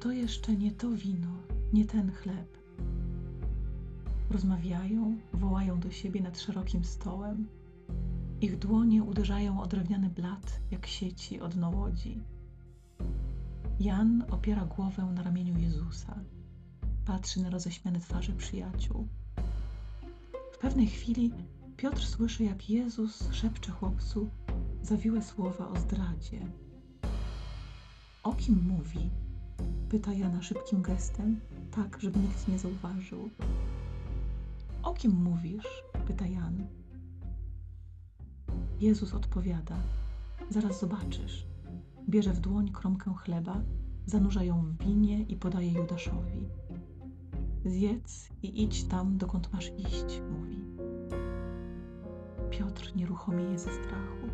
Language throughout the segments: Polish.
to jeszcze nie to wino, nie ten chleb. Rozmawiają, wołają do siebie nad szerokim stołem. Ich dłonie uderzają o drewniany blat, jak sieci od łodzi. Jan opiera głowę na ramieniu Jezusa. Patrzy na roześmiane twarze przyjaciół. W pewnej chwili Piotr słyszy, jak Jezus szepcze chłopcu zawiłe słowa o zdradzie. O kim mówi? Pyta Jana szybkim gestem, tak, żeby nikt nie zauważył. O kim mówisz? Pyta Jan. Jezus odpowiada: Zaraz zobaczysz. Bierze w dłoń kromkę chleba, zanurza ją w winie i podaje Judaszowi. Zjedz i idź tam, dokąd masz iść, mówi. Piotr nieruchomieje ze strachu.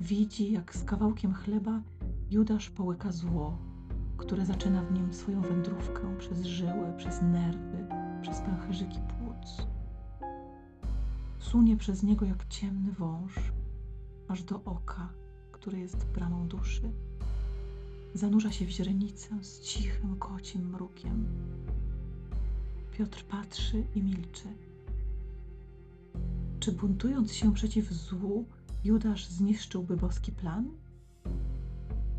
Widzi, jak z kawałkiem chleba Judasz połyka zło, które zaczyna w nim swoją wędrówkę przez żyły, przez nerwy, przez pęcherzyki płuc. Sunie przez niego jak ciemny wąż, aż do oka, które jest bramą duszy. Zanurza się w źrenicę z cichym kocim mrukiem. Piotr patrzy i milczy. Czy buntując się przeciw złu, Judasz zniszczyłby boski plan?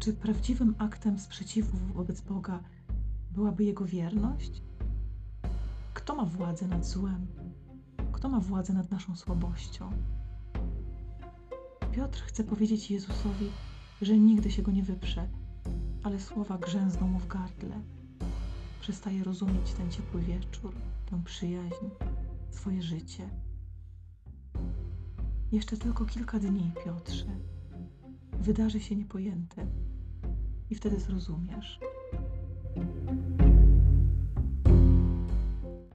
Czy prawdziwym aktem sprzeciwu wobec Boga byłaby jego wierność? Kto ma władzę nad złem? Kto ma władzę nad naszą słabością? Piotr chce powiedzieć Jezusowi, że nigdy się go nie wyprze, ale słowa grzęzną mu w gardle. Przestaje rozumieć ten ciepły wieczór, tę przyjaźń, swoje życie. Jeszcze tylko kilka dni, Piotrze. Wydarzy się niepojęte i wtedy zrozumiesz.